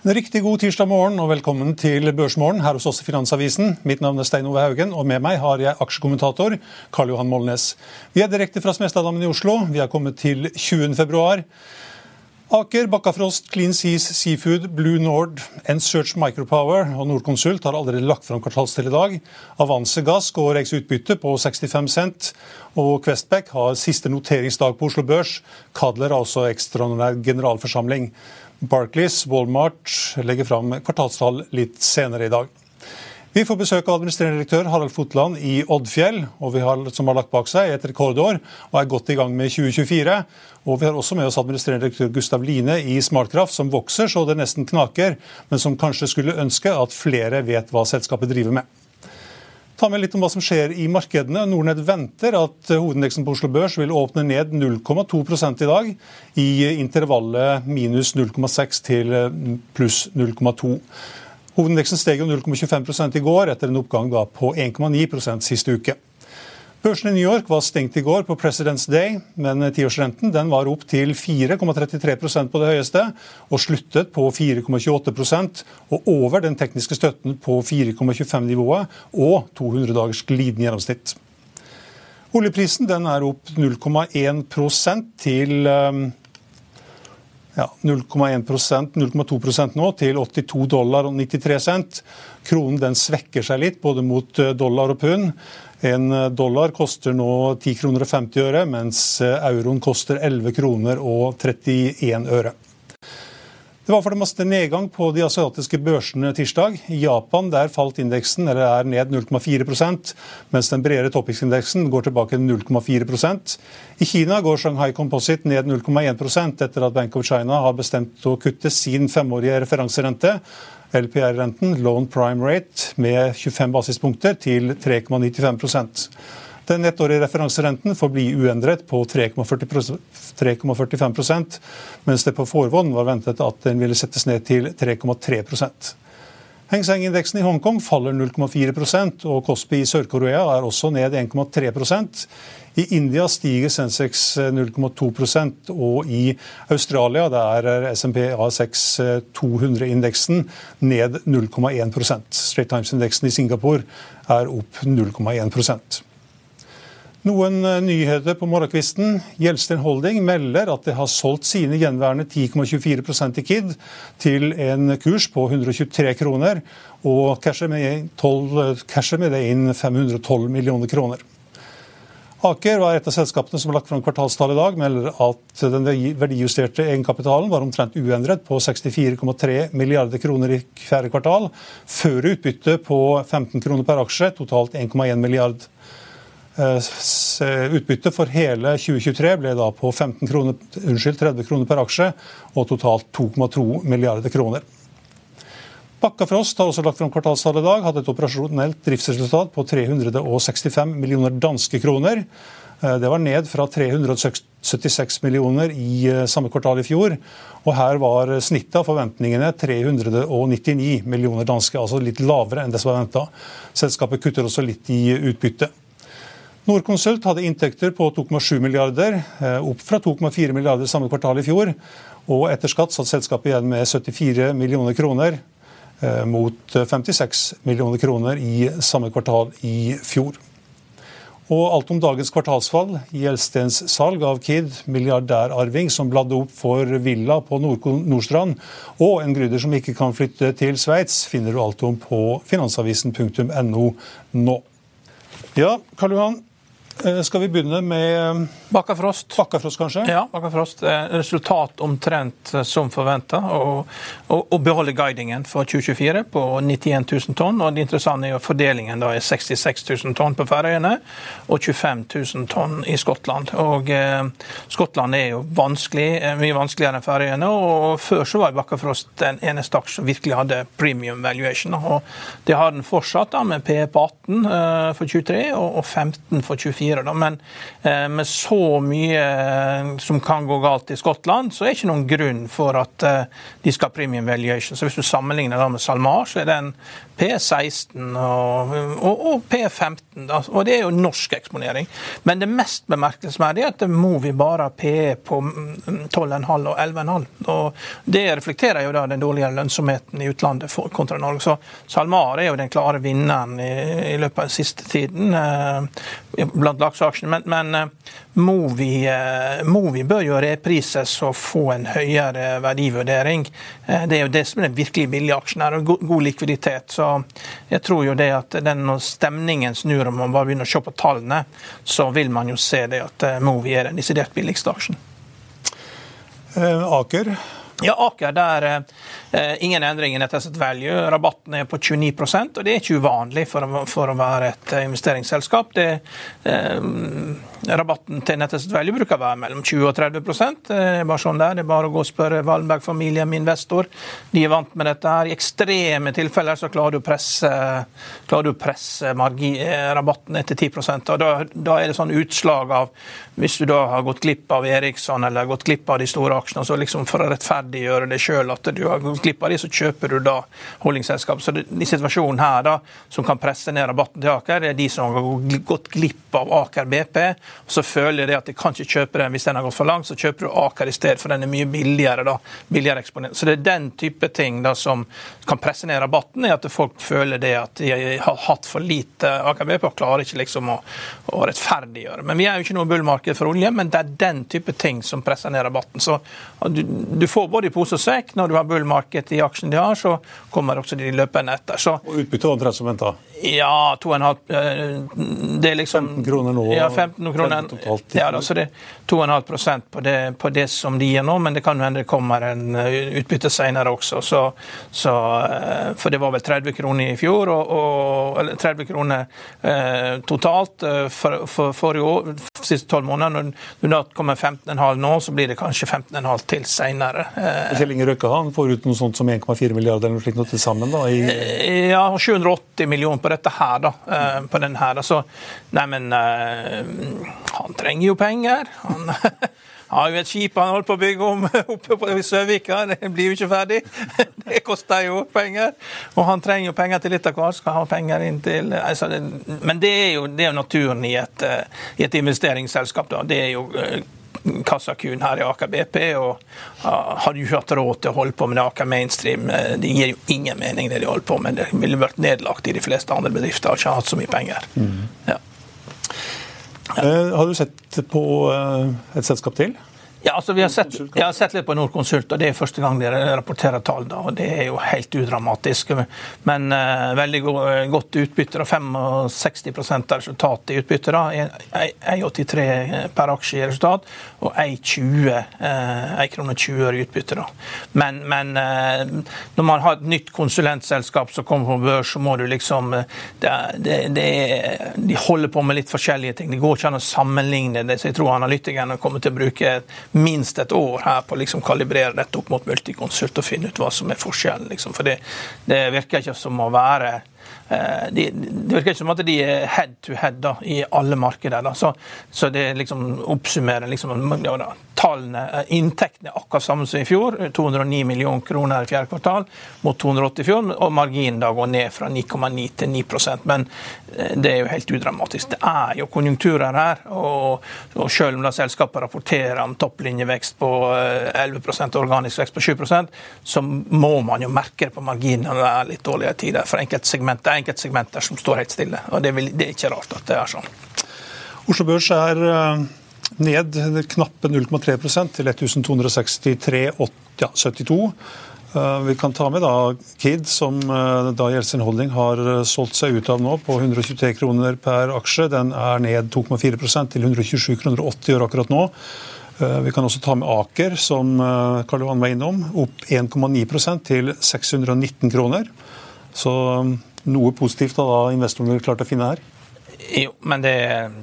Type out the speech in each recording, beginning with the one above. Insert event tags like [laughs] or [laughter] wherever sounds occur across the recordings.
En riktig god tirsdag morgen og velkommen til Børsmorgen her hos oss i Finansavisen. Mitt navn er Stein Ove Haugen, og med meg har jeg aksjekommentator Karl Johan Molnes. Vi er direkte fra Smestadammen i Oslo. Vi er kommet til 20. februar. Aker, Bakkafrost, Clean Seas, Seafood, Blue Nord, Ensearch Micropower og Norconsult har allerede lagt fram kvartalstall i dag. Avanse Gass går eks utbytte på 65 cent. Og Questback har siste noteringsdag på Oslo Børs. Kadler har også ekstraordinær generalforsamling. Barclays, Walmart legger fram kvartalstall litt senere i dag. Vi får besøk av administrerende direktør Harald Fotland i Oddfjell, har, som har lagt bak seg et rekordår og er godt i gang med 2024. Og Vi har også med oss administrerende direktør Gustav Line i Smartkraft, som vokser så det nesten knaker, men som kanskje skulle ønske at flere vet hva selskapet driver med. Ta med litt om hva som skjer i markedene. Nordnett venter at hovedindeksen på Oslo Børs vil åpne ned 0,2 i dag, i intervallet minus 0,6 til pluss 0,2. Hovedindeksen steg 0,25 i går, etter en oppgang på 1,9% siste uke. Børsen i New York var stengt i går på President's Day, men tiårsrenten var opp til 4,33% på det høyeste, og sluttet på 4,28% og over den tekniske støtten på 4,25-nivået og 200 dagers glidende gjennomsnitt. Oljeprisen er opp 0,1 til ja, 0,1% 0,2% nå, til 82 dollar og 93 cent. Kronen svekker seg litt, både mot dollar og pund. En dollar koster nå 10 kroner og 50 øre, mens euroen koster 11 kroner og 31 øre. Det var for det meste nedgang på de asiatiske børsene tirsdag. I Japan der falt indeksen, eller er ned 0,4% mens den bredere topicsindeksen går tilbake 0,4% I Kina går Shanghai Composite ned 0,1% etter at Bank of China har bestemt å kutte sin femårige referanserente. LPR-renten, loan prime rate, med 25 basispunkter til 3,95% Den ettårige referanserenten får bli uendret på 3,45 mens det på forhånd var ventet at den ville settes ned til 3,3 Heng Seng-indeksen i Hongkong faller 0,4% og Kospi i Sør-Korea er også ned 1,3% I India stiger Sensex 0,2% og i Australia der er SMP A6 200-indeksen ned 0,1 Straight Times-indeksen i Singapore er opp 0,1 noen eh, nyheter på morgenkvisten. Gjelsten Holding melder at det har solgt sine gjenværende 10,24% i KID til en kurs på 123 kroner, og casher med, 12, casher med det inn 512 millioner kroner. Aker var et av selskapene som har lagt fram kvartalstall i dag, melder at den verdijusterte egenkapitalen var omtrent uendret på 64,3 milliarder kroner i fjerde kvartal, før utbytte på 15 kroner per aksje, totalt 1,1 milliard kroner. Eh, utbyttet for hele 2023 ble da på 15 kroner, unnskyld, 30 kroner per aksje og totalt 2,2 milliarder kroner. Bakkafrost har også lagt fram kvartalstall i dag, hadde et operasjonelt driftsresultat på 365 millioner danske kroner. Eh, det var ned fra 376 millioner i eh, samme kvartal i fjor. Og her var snittet av forventningene 399 millioner danske, altså litt lavere enn det som var venta. Selskapet kutter også litt i utbytte. Norconsult hadde inntekter på 2,7 milliarder, eh, opp fra 2,4 milliarder samme kvartal i fjor. Og etter skatt satt selskapet igjen med 74 millioner kroner. mot 56 millioner kroner i samme kvartal i fjor. Og alt om dagens kvartalsfall, Gjelstens salg av Kid, milliardærarving som bladde opp for villa på Nordstrand, og en gryder som ikke kan flytte til Sveits, finner du alt om på finansavisen.no nå. Ja, Karl Johan, Eh, skal vi begynne med eh, Bakkafrost. Bakkafrost, kanskje? Ja, Bakkafrost. Resultat omtrent eh, som forventa. Og, og, og, beholde guidingen for 2024 på 91 000 tonn. og Det interessante er jo fordelingen da er 66 000 tonn på Færøyene og 25 000 tonn i Skottland. Og eh, Skottland er jo vanskelig, mye vanskeligere enn Færøyene. og Før så var Bakkafrost den eneste aksjen som virkelig hadde premium valuation. og Det har den fortsatt da med PE på 18 eh, for 23 og, og 15 for 24 fire. Da. Men eh, med så mye eh, som kan gå galt i Skottland, så er det ikke noen grunn for at eh, de skal ha premium valuation. Så hvis du sammenligner det med SalMar, så er den P16 og, og, og P15. Da. Og det er jo norsk eksponering. Men det mest bemerkelsesverdige er at Movi bare har PE på 12,5 og 11,5. Og det reflekterer jo da den dårligere lønnsomheten i utlandet kontra Norge. Så SalMar er jo den klare vinneren i, i løpet av den siste tiden blant lakseaksjene. Men, men Movi, Movi, bør jo reprises og få en høyere verdivurdering. Det er jo det som er den virkelig billige aksjen her, og god likviditet. Så jeg tror jo det at den, når stemningen snur og man bare begynner å se på tallene, så vil man jo se det at eh, Movi er den desidert billigste aksjen. Eh, Aker? Ja, Aker der eh, ingen endring i nettasset value. Rabatten er på 29% og det er ikke uvanlig for å, for å være et eh, investeringsselskap. Det, eh, Rabatten til nettest Value bruker å være mellom 20 og 30 Det er bare sånn der. Det er bare å gå og spørre Wallenberg-familien min investor. De er vant med dette. her. I ekstreme tilfeller så klarer du å presse, klarer du å presse eh, rabatten til 10% og da, da, er det sånn utslag av Hvis du da har gått glipp av Eriksson eller gått glipp av de store aksjene, så liksom for å rettferdiggjøre det sjøl at du har gått glipp av de, så kjøper du da holdingselskap. Så det, i situasjonen her da, som kan presse ned rabatten til Aker, det er de som har gått glipp av Aker BP så føler de at de kan ikke kjøpe den hvis den har gått for langt, så kjøper du Aker i stedet, for den er mye billigere. da, billigere eksponent. Så det er den type ting da som kan presse ned rabatten, er at folk føler det at de har hatt for lite Aker BP og klarer ikke liksom å, å rettferdiggjøre. Men vi er jo ikke noe bullmarked for olje, men det er den type ting som presser ned rabatten. Så du, du får både i pose og sekk. Når du har bullmarked i aksjen de har, så kommer også de løpende etter. Så, og utbyttet omtrent som venta? Ja, 2,5 eh, Det er liksom 15 kroner nå? Ja, 15 kroner. Så det er 2,5% på, det, på det som de gir nå, men det kan jo hende det kommer en eh, utbytte senere også. Så, så, eh, for det var vel 30 kroner i fjor, og, og, eller 30 kroner eh, totalt for, for forrige år, siste tolv måneder. Når du da kommer 15,5 nå, så blir det kanskje 15,5 til senere. Kjell Inge Røkke han får ut noe sånt som 1,4 milliarder eller noe slikt til sammen? da? I... Ja, 780 millioner på dette her, da. Eh, på den her. Så nei, men Han trenger jo penger. Han [laughs] har jo et skip han holder på å bygge om [laughs] oppe på Søvika. Det blir jo ikke ferdig. [laughs] Det koster jo penger. Og han trenger jo penger til litt av hvert. Skal ha penger inn til altså, Men det er, jo, det er naturen i et, eh, i et investeringsselskap. Da. Det er jo kassakuen her i Aker BP. og Hadde jo ikke hatt råd til å holde på med det Aker Mainstream. Uh, det gir jo ingen mening, det de holder på med. Det ville vært nedlagt i de fleste andre bedrifter. Har ikke hatt så mye penger. Mm. Ja. Uh, har du sett på uh, et selskap til? Ja, altså vi har sett, Jeg har sett litt på Nordkonsult, og det er første gang dere rapporterer tall. da, og Det er jo helt udramatisk. Men uh, veldig go godt utbytte. 65 av resultatet i utbytte. 1,83 per aksje i resultat, og 1,20 uh, krone 20 øre i utbytte. da. Men, men uh, når man har et nytt konsulentselskap som kommer på børs, så må du liksom det, det, det er, De holder på med litt forskjellige ting. Det går ikke an å sammenligne det. så jeg tror analytikerne kommer til å bruke minst et år her på å liksom kalibrere dette opp mot Multiconsult og finne ut hva som er forskjellen. Liksom. For det, det, virker ikke som å være de, det virker ikke som at de er head to head da, i alle markeder. Da. Så, så det liksom oppsummerer liksom, ja, da, tallene, eh, inntektene er akkurat samme som i fjor. 209 millioner kroner i fjerde kvartal mot 280 i fjor. Og marginen da går ned fra 9,9 til 9% Men det er jo helt udramatisk. Det er jo konjunkturer her. Og, og selv om da selskapet rapporterer om topplinjevekst på 11% organisk vekst på 7% så må man jo merke det på marginene når det er litt dårligere tider. For enkeltsegmenter, det er enkeltsegmenter som står helt stille. og det, vil, det er ikke rart at det er sånn. Oslo Børs er eh, ned knappe 0,3 til 1263,72. Eh, vi kan ta med da Kid, som eh, da Jeltsin Holding har solgt seg ut av nå, på 123 kroner per aksje. Den er ned 2,4% til 127 kroner 80 øre akkurat nå. Vi kan også ta med Aker, som Karl Johan var innom, opp 1,9% til 619 kroner. Så noe positivt har da investorene klart å finne her? Jo, men det,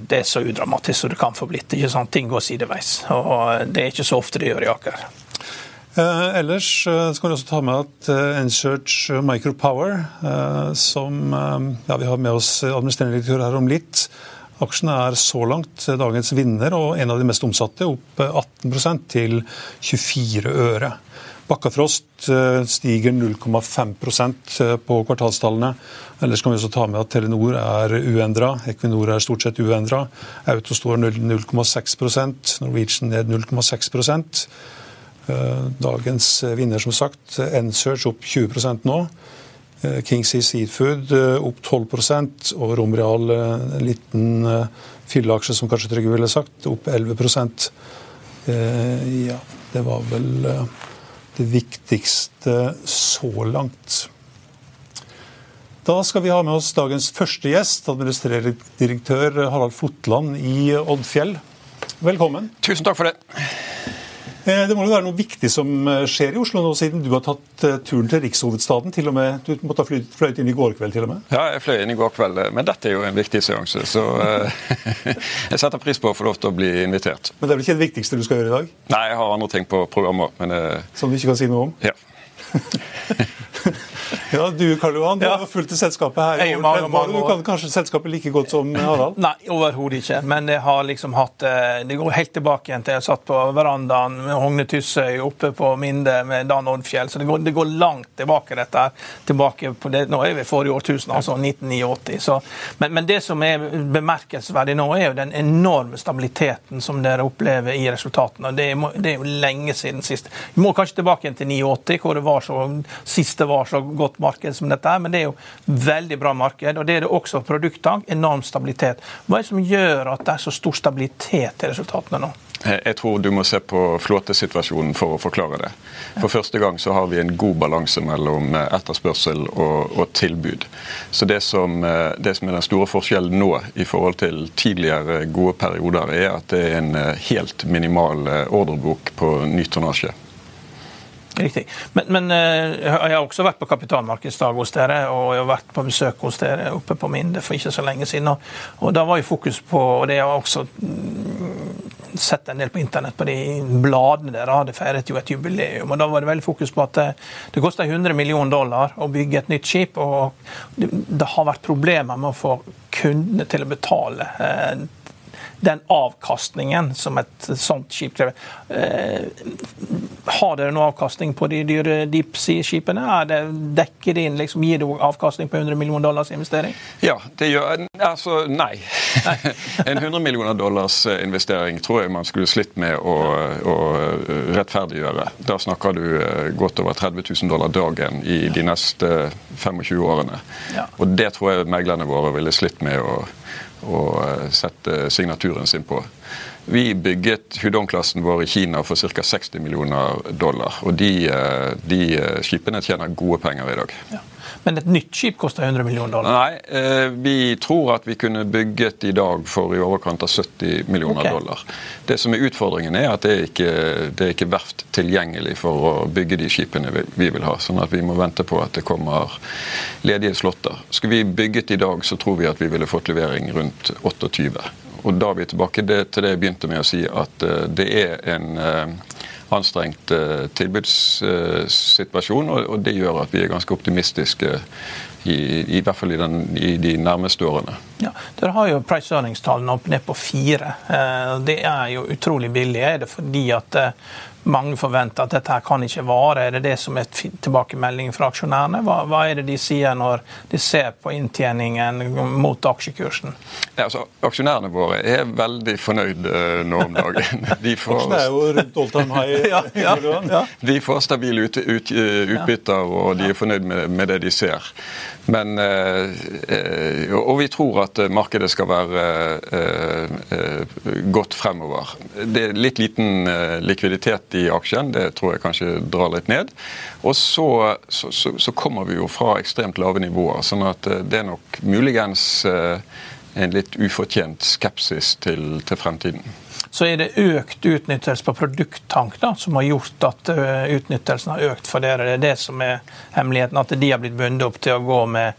det, er så udramatisk som det kan få blitt. ikke sant? Ting går sideveis. og Det er ikke så ofte det gjør i Aker. Eh, ellers eh, skal vi også ta med at eh, Ensearch Micropower, eh, som eh, ja, vi har med oss administrerende direktør her om litt, Aksjene er så langt dagens vinner og en av de mest omsatte, opp 18% til 24 øre. Bakkafrost eh, stiger 0,5 eh, på kvartalstallene. Ellers kan vi også ta med at Telenor er uendra, Equinor er stort sett uendra. Autostore 0,6% Norwegian ned 0,6 eh, Dagens vinner, som sagt, Ensearch opp 20% nå. Kingsea Seafood opp 12 og Romreal, en liten fylleaksje som kanskje Trygve ville sagt, opp 11% Ja, det var vel det viktigste så langt. Da skal vi ha med oss dagens første gjest, administrerende direktør Harald Fotland i Oddfjell. Velkommen. Tusen takk for det. Eh, det må jo være noe viktig som eh, skjer i Oslo nå, siden du har tatt eh, turen til rikshovedstaden. til og med, Du måtte ha fløyet inn i går kveld, til og med? Ja, jeg fløy inn i går kveld, men dette er jo en viktig seanse. Så [laughs] jeg setter pris på å få lov til å bli invitert. Men det er vel ikke det viktigste du skal gjøre i dag? Nei, jeg har andre ting på programmet. Men, som du ikke kan si noe om? Ja. [laughs] Ja, Du Karl Johan, du ja. har fulgt selskapet her i år. Du kan kanskje selskapet like godt som Harald? Nei, overhodet ikke. Men jeg har liksom hatt eh, Det går helt tilbake igjen til jeg satt på verandaen med Hogne Tyssøy oppe på Minde med Dan Oddfjell. Så det går, det går, langt tilbake, dette her. Tilbake på det, nå er vi forrige årtusen, altså 1989. Så, men, men, det som er bemerkelsesverdig nå, er jo den enorme stabiliteten som dere opplever i resultatene. Det er, det er jo lenge siden sist. Vi må kanskje tilbake igjen til 89, hvor det var så, sist det var så godt marked som dette, men det er jo veldig bra marked. og Det er det også produktene. Enorm stabilitet. Hva er det som gjør at det er så stor stabilitet i resultatene nå? Jeg tror du må se på flåtesituasjonen for å forklare det. For første gang så har vi en god balanse mellom eh, etterspørsel og, og tilbud. Så det som, eh, det som, er den store forskjellen nå i forhold til tidligere gode perioder, er at det er en eh, helt minimal ordrebok på ny tonnasje. Riktig. Men, men, eh, jeg har også vært på kapitalmarkedsdag hos dere, og jeg har vært på besøk hos dere oppe på Minde for ikke så lenge siden. Og, og da var jo fokus på, og det har jeg også mm, sett en del på internett, på de bladene dere hadde feiret jo et jubileum. og Da var det veldig fokus på at det, det kosta 100 millioner dollar å bygge et nytt skip. og det, det har vært problemer med å få kundene til å betale eh, den avkastningen som et sånt skip krever. Eh, har dere noe avkastning på de dyre deep-sea-skipene? Dekker det inn, liksom, Gir det avkastning på 100 millioner dollars investering? Ja, det gjør Altså, nei. nei. [laughs] en 100 millioner dollars eh, investering tror jeg man skulle slitt med å, å rettferdiggjøre. Da snakker du eh, godt over 30 000 dollar dagen i de neste 25 årene. Ja. Og det tror jeg meglerne våre ville slitt med å å eh, sette signaturen sin på. Vi bygget Hudong-klassen vår i Kina for ca. 60 millioner dollar. Og de, eh, de eh, skipene tjener gode penger i dag. Ja. Men et nytt skip koster 100 millioner dollar? Nei, eh, vi tror at vi kunne bygget i dag for i overkant av 70 millioner okay. dollar. Det som er utfordringen, er at det er ikke det er ikke verft tilgjengelig for å bygge de skipene vi vil ha. Sånn at vi må vente på at det kommer ledige slåtter. Skulle vi bygget i dag, så tror vi at vi ville fått levering rundt 28. Og da er vi tilbake til det jeg begynte med å si, at eh, det er en eh, anstrengt uh, tilbudssituasjon, og, det gjør at vi er ganske optimistiske i, i hvert fall i, den, i, de nærmeste årene. Ja, Dere har jo price earnings-tallene opp ned på fire. Det er jo utrolig billig. Er det fordi at mange forventer at dette her kan ikke vare. Er det det som er tilbakemeldingen fra aksjonærene? Hva, hva, er det de sier når de ser på inntjeningen mot aksjekursen? Ja, altså, aksjonærene våre er veldig fornøyd uh, nå om dagen. [laughs] De får, er jo rundt all time high. [laughs] ja, ja, ja. De får stabile ut, ut, utbytter, og de er fornøyd med, med det de ser. Men, uh, og vi tror at markedet skal være godt fremover. Det er litt liten likviditet i aksjen. Det tror jeg kanskje drar litt ned. Og så, så, så, kommer vi jo fra ekstremt lave nivåer. sånn at eh, det er nok muligens eh, en litt ufortjent skepsis til, til fremtiden. Så er det økt utnyttelse på produkttank da, som har gjort at eh, utnyttelsen har økt for dere. Det er det som er hemmeligheten, at de har blitt bundet opp til å gå med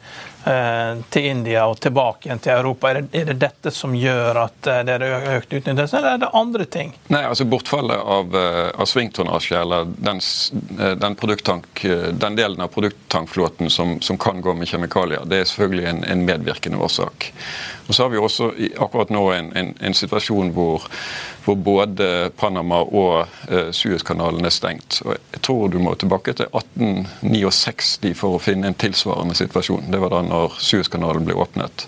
Eh, til India og tilbake igjen til Europa. Er det, er det dette som gjør at eh, det er økt utnyttelse, eller er det andre ting? Nei, altså Bortfallet av, av svingtonnasje, eller den, den, den, delen av produkttankflåten som, som, kan gå med kjemikalier, det er selvfølgelig en, en medvirkende årsak. Og så har vi også akkurat nå en, en, en situasjon hvor, hvor, både Panama og eh, Suezkanalen er stengt. Og jeg tror du må tilbake til 1869 for å finne en tilsvarende situasjon. Det var da når Suezkanalen ble åpnet.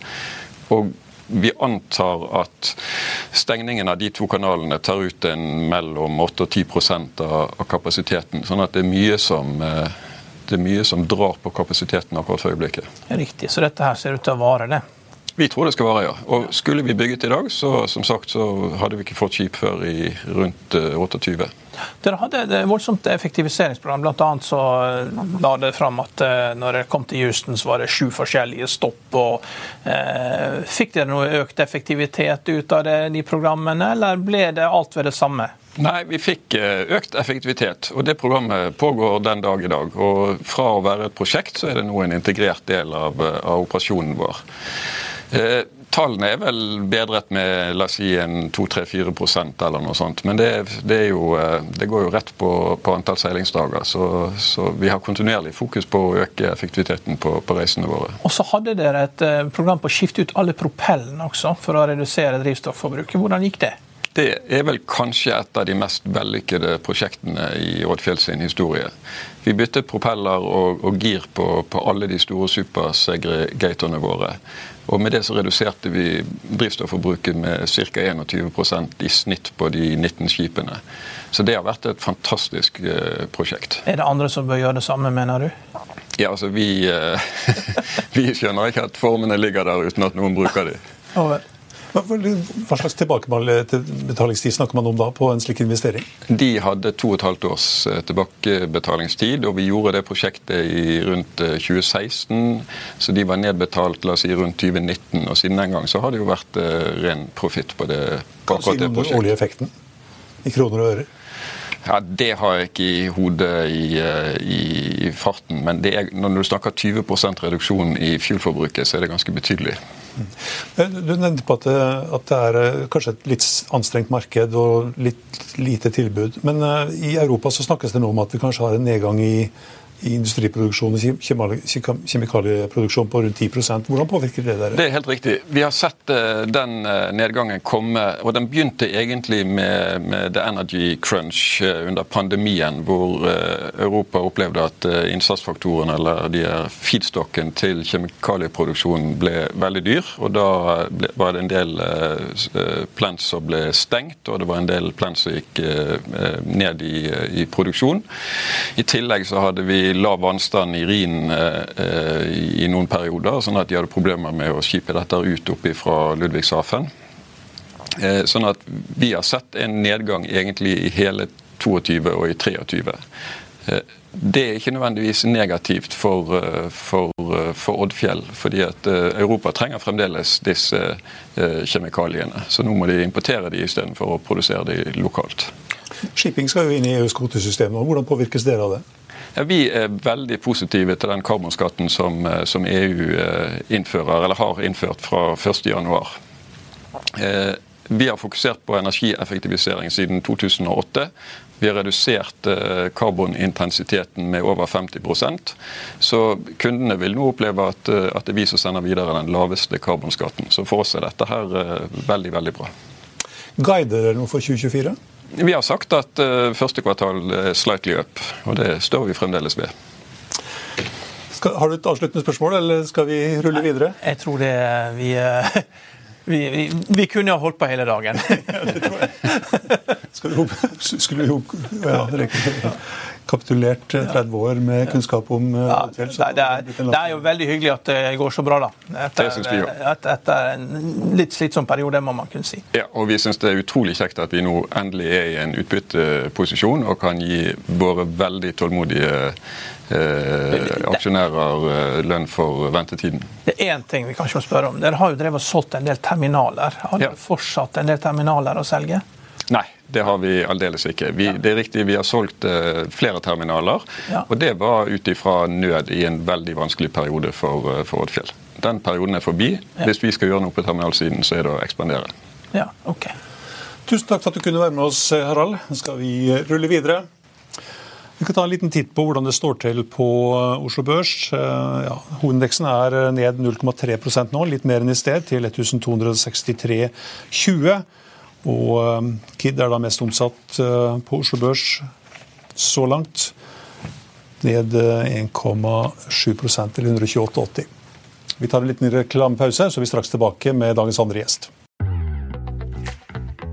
Og vi antar at stengningen av de to kanalene tar ut en mellom 8 og 10% av, av kapasiteten. Sånn at det er mye som uh, det er mye som drar på kapasiteten akkurat for øyeblikket. Riktig, Så dette her ser ut til å vare, det? Vi tror det skal være, ja. Og skulle vi bygget i dag, så som sagt, så hadde vi ikke fått skip før i rundt 28. Eh, Dere hadde et voldsomt effektiviseringsprogram. Blant annet så eh, la det fram at eh, når dere kom til Houston, så var det sju forskjellige stopp. og eh, Fikk dere noe økt effektivitet ut av det, de programmene, eller ble det alt ved det samme? Nei, vi fikk økt effektivitet, og det programmet pågår den dag i dag. Og fra å være et prosjekt, så er det nå en integrert del av, av operasjonen vår. Eh, tallene er vel bedret med la oss si en 2-3-4% eller noe sånt. Men det, det, jo, eh, det, går jo rett på, på antall seilingsdager. Så, så, vi har kontinuerlig fokus på å øke effektiviteten på, på reisene våre. Og så hadde dere et eh, program på å skifte ut alle propellene også, for å redusere drivstofforbruket. Hvordan gikk det? Det er vel kanskje et av de mest vellykkede prosjektene i Oddfjell sin historie. Vi byttet propeller og, og gir på, på, alle de store supersegregatorene våre. Og Med det så reduserte vi drivstofforbruket med ca. 21% i snitt på de 19 skipene. Så det har vært et fantastisk uh, prosjekt. Er det andre som bør gjøre det samme, mener du? Ja, altså vi, uh, [laughs] vi skjønner ikke at formene ligger der uten at noen bruker dem. Hva slags tilbakebetalingstid snakker man om da på en slik investering? De hadde to og et halvt års eh, tilbakebetalingstid, og vi gjorde det prosjektet i rundt 2016. Eh, så de var nedbetalt la oss si, rundt 2019, og siden den gang så har det jo vært uh, ren profitt på det. På kan du si noe om den årlige effekten i kroner og øre? Ja, Det har jeg ikke i hodet i, i, i farten. Men er, når du snakker 20% reduksjon i fuelforbruket, så er det ganske betydelig. Du nevnte på at det, at det, er eh, kanskje et litt anstrengt marked og litt lite tilbud. Men eh, i Europa så snakkes det nå om at vi kanskje har en nedgang i i industriproduksjon og kjemikalieproduksjon på rundt 10% Hvordan påvirker det dere? Det er helt riktig. Vi har sett uh, den uh, nedgangen komme. og Den begynte egentlig med, med the energy crunch uh, under pandemien, hvor Europa opplevde at innsatsfaktorene, eller de feedstocken til kjemikalieproduksjonen, ble veldig dyr. og Da ble, var det en del plants som ble stengt, og det var en del plants som gikk ned i, i produksjon. I tillegg så hadde vi lav vannstand i Rhinen eh, i noen perioder, sånn at de hadde problemer med å skipe dette ut opp fra Ludvigshafen. Eh, sånn at vi har sett en nedgang egentlig i hele 22 og i 23. Eh, det er ikke nødvendigvis negativt for, for, for Oddfjell, fordi at Europa trenger fremdeles disse kjemikaliene. Så nå må de importere de istedenfor å produsere de lokalt. Shipping skal jo inn i EUs kvotesystem. Hvordan påvirkes dere av det? Ja, vi er veldig positive til den karbonskatten som, eh, som EU eh, innfører, eller har innført fra 1.1. Eh, Vi har fokusert på energieffektivisering siden 2008. Vi har redusert karbonintensiteten med over 50% Så kundene vil nå oppleve at, at det er vi som sender videre den laveste karbonskatten. Så for oss er dette her veldig, veldig bra. Guider dere noe for 2024? Vi har sagt at uh, første kvartal er slightly up, og det står vi fremdeles ved. Skal, har du et avsluttende spørsmål, eller skal vi rulle videre? Jeg tror det vi vi, vi, vi, kunne ha holdt på hele dagen. [laughs] ja, det tror jeg. Skulle vi ja, kapitulert 30 eh, år med kunnskap om eh, ja, det, er, det, er, jo veldig hyggelig at det går så bra, da. Etter, etter, etter en litt slitsom periode, må man kunne si. Ja, og Vi syns det er utrolig kjekt at vi nå endelig er i en utbytteposisjon og kan gi våre veldig tålmodige eh, aksjonærer eh, lønn for ventetiden. Det er én ting vi kanskje må spørre om. Dere har jo drevet og solgt en del terminaler. Har dere ja. fortsatt en del terminaler å selge? Nei, det har vi aldeles ikke. Vi. Det er riktig, vi har solgt uh, flere terminaler. Ja. Og det var ut ifra nød i en veldig vanskelig periode for, uh, for Oddfjell. Den perioden er forbi. Ja. Hvis vi skal gjøre noe på terminalsiden, så er det å ekspandere. Ja, ok. Tusen takk for at du kunne være med oss, Harald. Nå skal vi rulle videre. Vi kan ta en liten titt på hvordan det står til på Oslo Børs. Ja, Hovedindeksen er ned 0,3% nå, litt mer enn i sted, til 1263,20. Og um, Kid er da mest omsatt uh, på Oslo Børs så langt. Ned 1,7 eller til 128,80. Vi tar en liten reklamepause, så er vi straks tilbake med dagens andre gjest.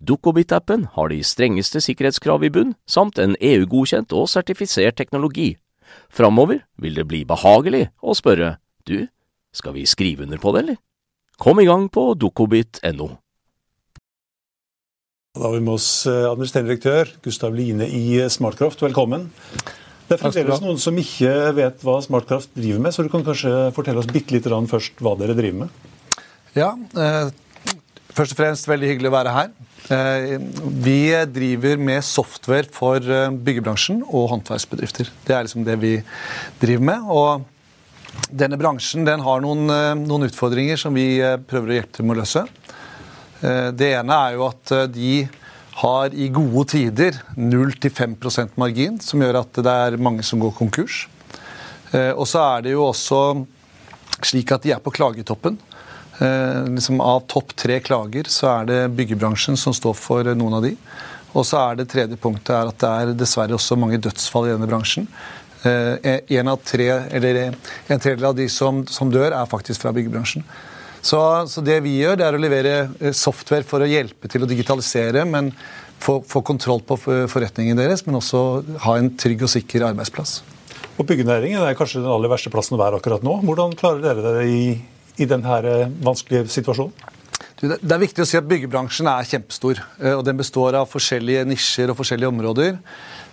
Dukkobit-appen har de strengeste sikkerhetskrav i bunn, samt en EU-godkjent og sertifisert teknologi. Framover vil det bli behagelig å spørre du, skal vi skrive under på det, eller? Kom i gang på dukkobit.no. Da har vi med oss eh, administrerende direktør Gustav Line i Smartkraft, velkommen. Det er fremdeles noen som ikke vet hva Smartkraft driver med, så du kan kanskje fortelle oss bitte litt først hva dere driver med? Ja, eh, Først og fremst veldig hyggelig å være her. Eh, vi driver med software for eh, byggebransjen og håndverksbedrifter. Det er liksom det vi driver med. Og denne bransjen den har noen, eh, noen utfordringer som vi prøver å hjelpe til med å løse. Det ene er jo at de har i gode tider 0-5% margin, som gjør at det er mange som går konkurs. Og så er det jo også slik at de er på klagetoppen. Eh, liksom av topp tre klager så er det byggebransjen som står for noen av de. Og så er det tredje punktet er at det er dessverre også mange dødsfall i denne bransjen. Eh, en, av tre, eller en tredjedel av de som, som, dør, er faktisk fra byggebransjen. Så, så, det vi gjør, det er å levere eh, software for å hjelpe til å digitalisere, men få, få kontroll på forretningen deres, men også ha en trygg og sikker arbeidsplass. Og Byggenæringen er kanskje den aller verste plassen å være akkurat nå. Hvordan klarer dere dere i, i denne eh, vanskelige situasjonen? Det er viktig å si at Byggebransjen er kjempestor. Eh, og Den består av forskjellige nisjer og forskjellige områder.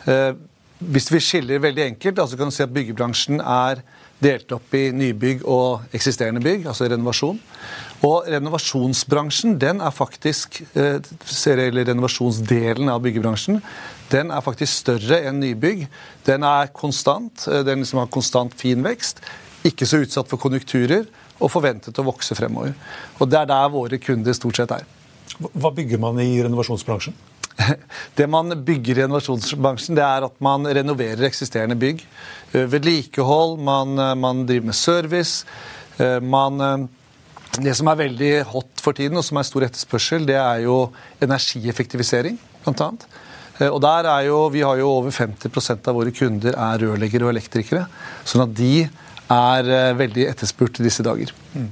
Eh, hvis vi skiller veldig enkelt, altså kan du si at byggebransjen er delt opp i nybygg og eksisterende bygg, altså renovasjon. Og renovasjonsbransjen, den er faktisk, eller renovasjonsdelen av byggebransjen, den er faktisk større enn nybygg. Den er konstant, den liksom har konstant fin vekst. Ikke så utsatt for konjunkturer og forventet å vokse fremover. Og Det er der våre kunder stort sett er. Hva bygger man i renovasjonsbransjen? [laughs] Det man bygger i renovasjonsbransjen, det er at man renoverer eksisterende bygg. Eh, vedlikehold, man, eh, man driver med service. Eh, man, det som er veldig hot for tiden, og som er stor etterspørsel, det er jo energieffektivisering, blant annet. Og der er jo, Vi har jo over 50% av våre kunder er rørleggere og elektrikere. sånn at de er eh, veldig etterspurt i disse dager. Mm.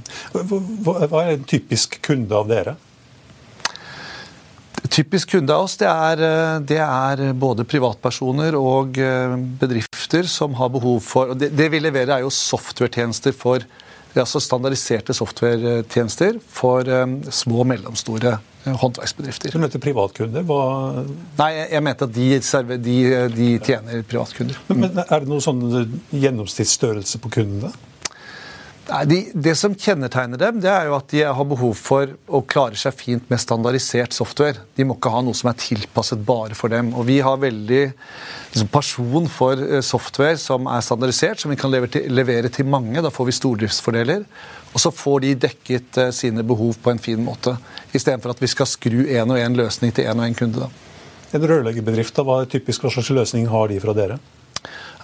Hva er en typisk kunde av dere? Typisk kunde av oss det er, eh, det er, både privatpersoner og eh, bedrifter som har behov for og Det, det vi leverer, er jo software-tjenester for altså standardiserte software-tjenester for um, små og mellomstore uh, håndverksbedrifter. Du mente privatkunder? Hva... Nei, jeg, mente at de, de, de tjener privatkunder. Men, men, Er det noen sånn gjennomsnittsstørrelse på kundene? Nei, de, Det som kjennetegner dem, det er jo at de har behov for å klare seg fint med standardisert software. De må ikke ha noe som er tilpasset bare for dem. Og vi har veldig liksom, person for eh, software som er standardisert, som vi kan levere til, levere til mange. Da får vi stordriftsfordeler. Og så får de dekket uh, sine behov på en fin måte. Istedenfor at vi skal skru én og én løsning til én og én kunde. Da. En rørleggerbedrift, hva, typisk, hva slags løsning har de fra dere?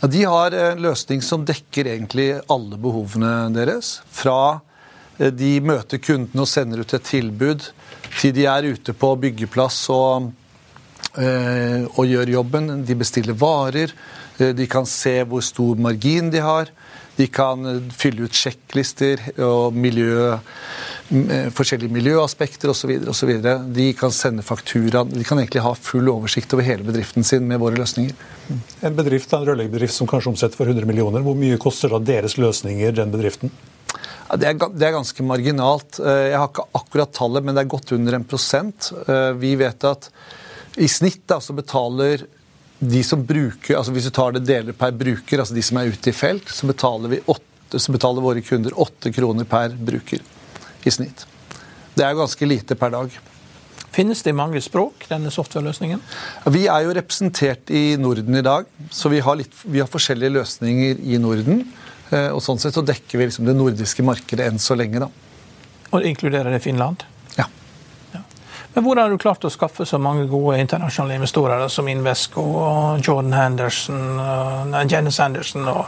De har en løsning som dekker egentlig alle behovene deres. Fra eh, de møter kundene og sender ut et tilbud, til de er ute på byggeplass og, øh, og gjør jobben. De bestiller varer. Eh, de kan se hvor stor margin de har. De kan fylle ut sjekklister og miljø, forskjellige miljøaspekter osv. De kan sende faktura. De kan egentlig ha full oversikt over hele bedriften sin med våre løsninger. En bedrift, en rørleggerbedrift som kanskje omsetter for 100 millioner, hvor mye koster da deres løsninger den bedriften? Det, er, det, er, ganske marginalt. Eh, jeg har ikke akkurat tallet, men det er godt under en prosent. Eh, vi vet at i snitt da, så betaler de som bruker, altså Hvis du tar det deler per bruker, altså de som er ute i felt, så betaler, 8, så betaler våre kunder 8 kroner per bruker i snitt. Det er ganske lite per dag. Finnes det i mange språk, denne software-løsningen? Vi er jo representert i Norden i dag, så vi har, litt, vi har forskjellige løsninger i Norden. Eh, og sånn sett så dekker vi liksom det nordiske markedet enn så lenge. da. Og inkluderer det Finland? Men Hvordan har du klart å skaffe så mange gode internasjonale investorer som Invesco og Jordan Henderson, og Janice Anderson og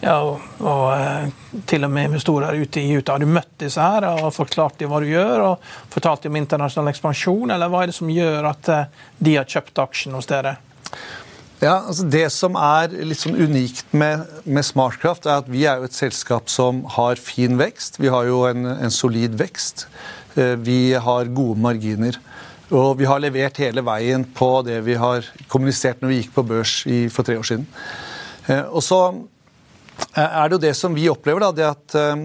ja, og, og eh, til og med investorer ute i Utah. Har du møtt disse her og forklart dem hva du gjør, og fortalt dem om internasjonal ekspansjon, eller hva er det som gjør at eh, de har kjøpt aksjen hos dere? Ja, altså Det som er litt sånn unikt med, med, Smartkraft, er at vi er jo et selskap som har fin vekst. Vi har jo en, en solid vekst. Eh, vi har gode marginer. Og vi har levert hele veien på det vi har kommunisert når vi gikk på børs i, for tre år siden. Og så Eh, er det jo det som vi opplever, da, det at eh,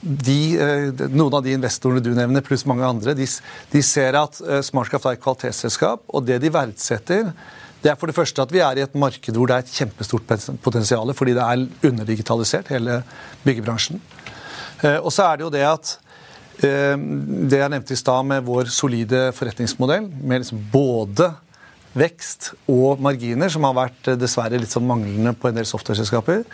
de, eh, noen av de investorene du nevner, pluss mange andre, de, de ser at Smartcraft er et kvalitetsselskap, og det de verdsetter, det er for det første at vi er i et marked hvor det er et kjempestort potensial, fordi det er underdigitalisert, hele byggebransjen. Og så er det jo det at det jeg nevnte i stad med vår solide forretningsmodell, med liksom både vekst og marginer, som har vært eh, dessverre litt sånn manglende på en del software-selskaper.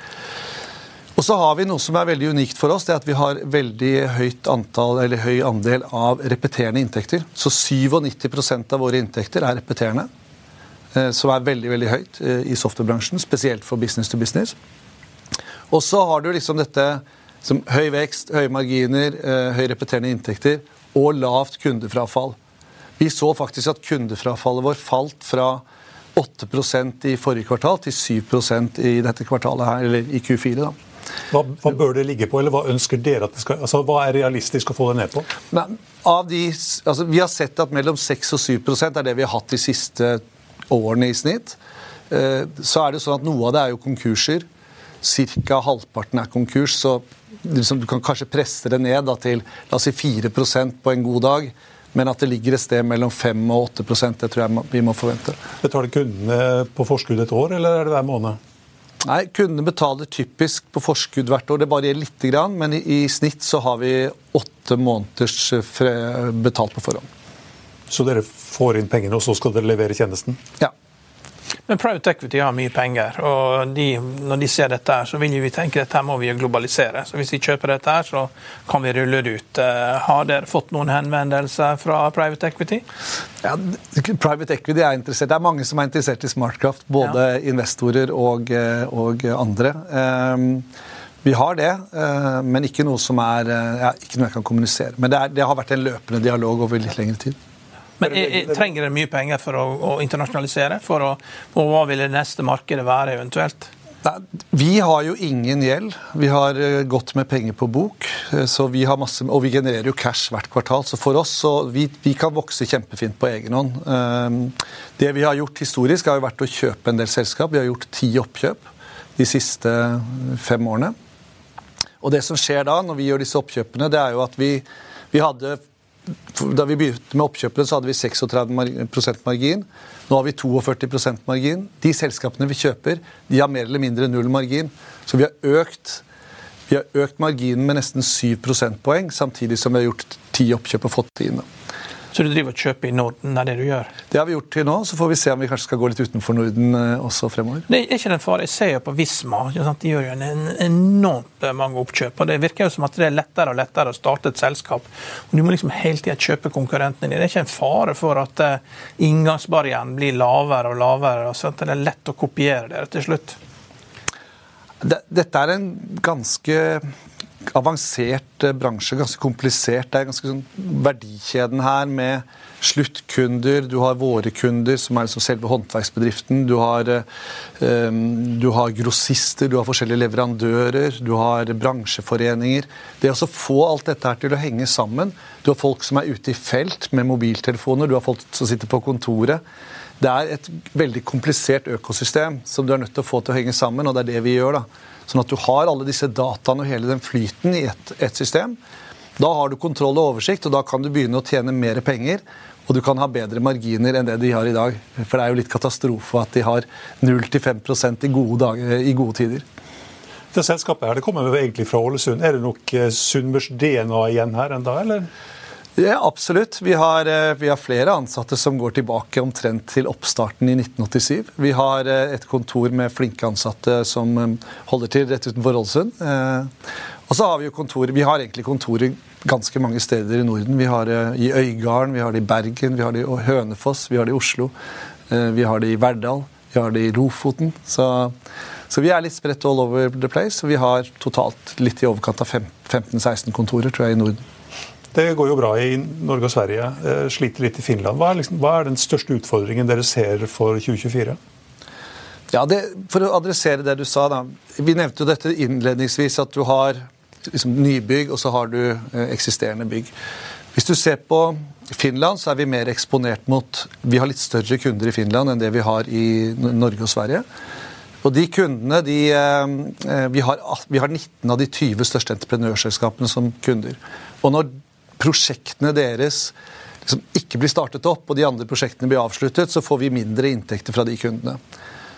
Og så har vi noe som er veldig unikt for oss, det er at vi har veldig høyt antall, eller høy andel av repeterende inntekter. Så 97% av våre inntekter er repeterende. Eh, som er veldig veldig høyt i softwarebransjen, spesielt for business to business. Og så har du liksom dette som høy vekst, høye marginer, høy repeterende inntekter og lavt kundefrafall. Vi så faktisk at kundefrafallet vår falt fra 8% i forrige kvartal til 7% i dette kvartalet her, eller i Q4. da. Hva, hva, bør det ligge på, eller hva ønsker dere at det skal altså Hva er realistisk å få det ned på? Men, de, altså, vi har sett at mellom 6 og 7% er det vi har hatt de siste årene i snitt. Eh, så er det sånn at noe av det er jo konkurser. Ca. halvparten er konkurs. Så liksom, du kan kanskje presse det ned da, til la oss si 4 på en god dag. Men at det ligger et sted mellom 5 og 8 det tror jeg vi må forvente. Betaler kundene på forskudd et år, eller er det hver måned? Nei, Kundene betaler typisk på forskudd hvert år. Det varierer litt, men i, i snitt så har vi åtte måneders eh, betalt på forhånd. Så dere får inn pengene, og så skal dere levere tjenesten? Ja. Men Private Equity har mye penger, og de, når de ser dette, her, så vil vi tenke at dette må vi globalisere. Så Hvis de kjøper dette, her, så kan vi rulle det ut. Eh, har dere fått noen henvendelser fra Private Equity? Ja, Private Equity er interessert. Det er mange som er interessert i smartkraft. Både ja. investorer og, eh, og andre. Um, vi har det, uh, men ikke noe som er ja, ikke noe jeg kan kommunisere. Men det, er, det har vært en løpende dialog over litt lengre tid. Men er, er, Trenger dere mye penger for å, å internasjonalisere? For å, og hva vil det neste markedet være eventuelt? Vi har jo ingen gjeld. Vi har godt gått med penger på bok. Eh, så vi har masse, og vi genererer jo cash hvert kvartal. Så for oss så vi, vi kan vokse kjempefint på egen hånd. Ehm, det vi har gjort historisk, har jo vært å kjøpe en del selskap. Vi har gjort ti oppkjøp de siste fem årene. Og det som skjer da, når vi gjør disse oppkjøpene, det er jo at vi, vi hadde da vi begynte med oppkjøpene, så hadde vi 36% margin. Nå har vi 42% margin. De selskapene vi kjøper, de har mer eller mindre null margin. Så vi har økt, vi har økt marginen med nesten 7 prosentpoeng, samtidig som vi har gjort ti oppkjøp og fått det inn. Så du driver og kjøper i Norden? Det er det du gjør? Det har vi gjort til nå. Så får vi se om vi kanskje skal gå litt utenfor Norden eh, også fremover. Det er ikke den fare. Jeg ser jo på Visma. De gjør jo en enormt mange oppkjøp. og Det virker jo som at det er lettere og lettere å starte et selskap. Og Du må liksom hele tida kjøpe konkurrentene dine. Det er ikke en fare for at eh, inngangsbarrieren blir lavere og lavere, og sånn at det er lett å kopiere dere til slutt? Dette er en ganske avansert eh, bransje, ganske komplisert. Det er ganske sånn verdikjeden her med sluttkunder. Du har våre kunder, som er liksom selve håndverksbedriften. Du har, um, du har, grossister, du har forskjellige leverandører, du har bransjeforeninger. Det å få alt dette her til å henge sammen Du har folk som er ute i felt med mobiltelefoner, du har folk som sitter på kontoret. Det er et veldig komplisert økosystem som du er nødt til å få til å henge sammen, og det er det vi gjør. da. Sånn at du har alle disse dataene og hele den flyten i ett et system. Da har du kontroll og oversikt, og da kan du begynne å tjene mer penger. Og du kan ha bedre marginer enn det de har i dag. For det er jo litt katastrofe at de har 0-5% i, i gode tider. Det selskapet her, det kommer egentlig fra Ålesund. Er det nok eh, Sunnmørs-DNA igjen her enda, eller? Ja, absolutt. Vi har, eh, vi har, flere ansatte som går tilbake omtrent til oppstarten i 1987. Vi har eh, et kontor med flinke ansatte som eh, holder til rett utenfor Ålesund. Og så har vi jo kontor, vi har egentlig kontorer ganske mange steder i Norden. Vi har det i Øygarden, vi har det i Bergen, vi har det i Hønefoss, vi har det i Oslo. Vi har det i Verdal, vi har det i Lofoten. Så, så vi er litt spredt all over the place. Og vi har totalt litt i overkant av 15-16 kontorer tror jeg, i Norden. Det går jo bra i Norge og Sverige. Eh, sliter litt i Finland. Hva er, liksom, hva er den største utfordringen dere ser for 2024? Ja, det, For å adressere det du sa, da. Vi nevnte jo dette innledningsvis, at du har liksom, nybygg og så har du eh, eksisterende bygg. Hvis du ser på Finland, så er vi mer eksponert mot Vi har litt større kunder i Finland enn det vi har i Norge og Sverige. Og de kundene, de, eh, vi, har, vi har 19 av de 20 største entreprenørselskapene som kunder. Og når prosjektene deres liksom ikke blir startet opp, og de andre prosjektene blir avsluttet, så får vi mindre inntekter fra de kundene.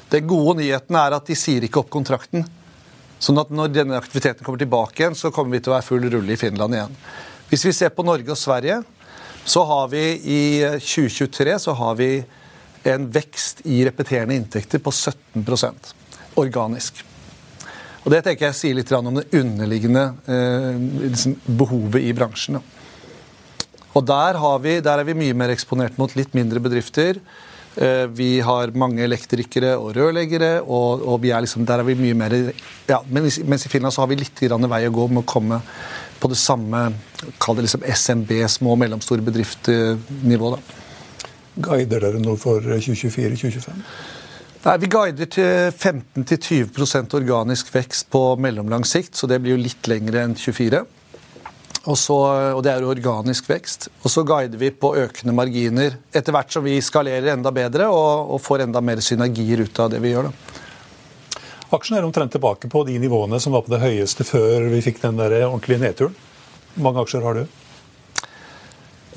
Den gode nyheten er at de sier ikke opp kontrakten. Sånn at når denne aktiviteten kommer tilbake igjen, så kommer vi til å være full rulle i Finland igjen. Hvis vi ser på Norge og Sverige, så har vi i 2023 så har vi en vekst i repeterende inntekter på 17% organisk. Og Det tenker jeg sier litt om det underliggende eh, liksom behovet i bransjen. Og der, vi, der, er vi mye mer eksponert mot litt mindre bedrifter. Eh, vi har mange elektrikere og rørleggere, og, og er liksom, der er vi mye mer ja, Mens i Finland så har vi litt vei å gå med å komme på det samme kall det liksom SMB, små og mellomstore bedrift-nivå. Guider dere nå for 2024-2025? Nei, Vi guider til 15-20% organisk vekst på mellomlang sikt, så det blir jo litt lengre enn 24. Og, så, og det er organisk vekst. Og så guider vi på økende marginer etter hvert som vi skalerer enda bedre og, og får enda mer synergier ut av det vi gjør. da. Aksjen er omtrent tilbake på de nivåene som var på det høyeste før vi fikk den der ordentlige nedturen. Hvor mange aksjer har du?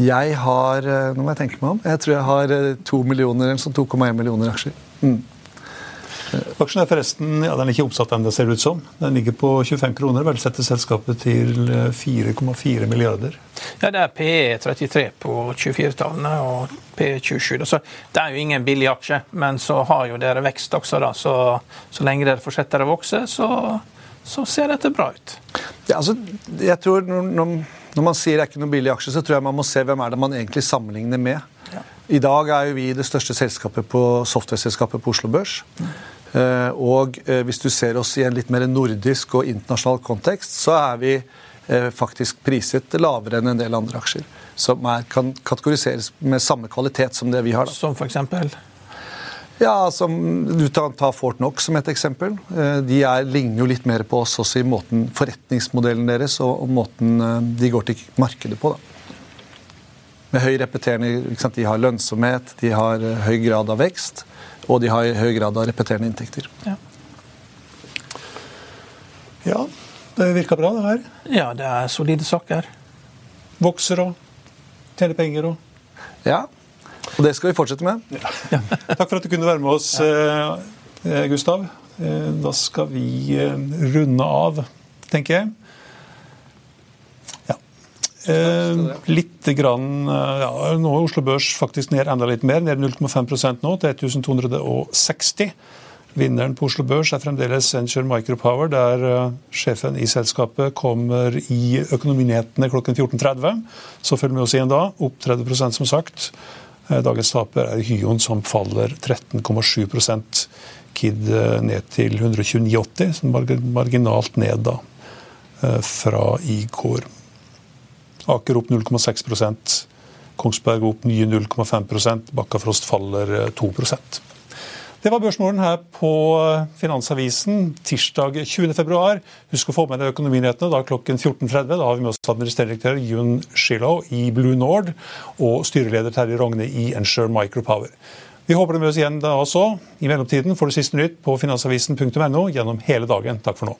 Jeg har eh, nå må jeg tenke meg om, jeg tror jeg har eh, 2 millioner, eller sånn 2,1 millioner aksjer. Mm. Aksjen er forresten ja, den er ikke oppsatt ennå, ser det ut som. Den ligger på 25 kroner. Verdsetter selskapet til 4,4 milliarder. Ja, det er PE 33 på 24-tallene og P27. Så det er jo ingen billig aksje, men så har jo dere vekst også, da. Så, så lenge dere fortsetter å vokse, så, så ser dette bra ut. Ja, altså, jeg tror når, når man sier det er ikke noen billig aksje, så tror jeg man må se hvem er det man egentlig sammenligner med. Ja. I dag er jo vi det største selskapet på software-selskapet på Oslo Børs. Eh, og eh, hvis du ser oss i en litt mer nordisk og internasjonal kontekst, så er vi eh, faktisk priset lavere enn en del andre aksjer. Som er, kan kategoriseres med samme kvalitet som det vi har. Da. Som for eksempel? Ja, som, Du kan ta Fort Fortnox som et eksempel. De er, ligner jo litt mer på oss også i måten, forretningsmodellen deres og, og måten de går til markedet på. da. Med høy repeterende, De har lønnsomhet, de har høy grad av vekst og de har høy grad av repeterende inntekter. Ja. ja, det virker bra, det her. Ja, det er solide saker. Vokser og tjener penger og Ja, og det skal vi fortsette med. Ja. Takk for at du kunne være med oss, ja. Eh, Gustav. Eh, da skal vi eh, runde av, tenker jeg. Eh, litt grann, ja, Nå er Oslo Børs faktisk ned enda litt mer, ned 0,5% nå, til 1260. Vinneren på Oslo Børs er fremdeles Venture Micropower, der uh, sjefen i selskapet kommer i Økonominyhetene klokken 14.30. Så følger vi oss igjen da, opp 30% som sagt. Uh, dagens taper er Hyon, som faller 13,7 Kid ned til 129,80, marginalt ned da fra i går. Aker opp 0,6% Kongsberg opp nye 0,5 Bakkafrost faller 2 eh, det var børsmålen her på eh, Finansavisen tirsdag 20.2. Husk å få med deg Økonominyhetene da klokken 14.30. Da har vi med oss administrerende Jun Shillow i Blue Nord og styreleder Terje Rogne i Ensure Micropower. Vi håper du med oss igjen da også. I mellomtiden får du siste nytt på finansavisen.no gjennom hele dagen. Takk for nå.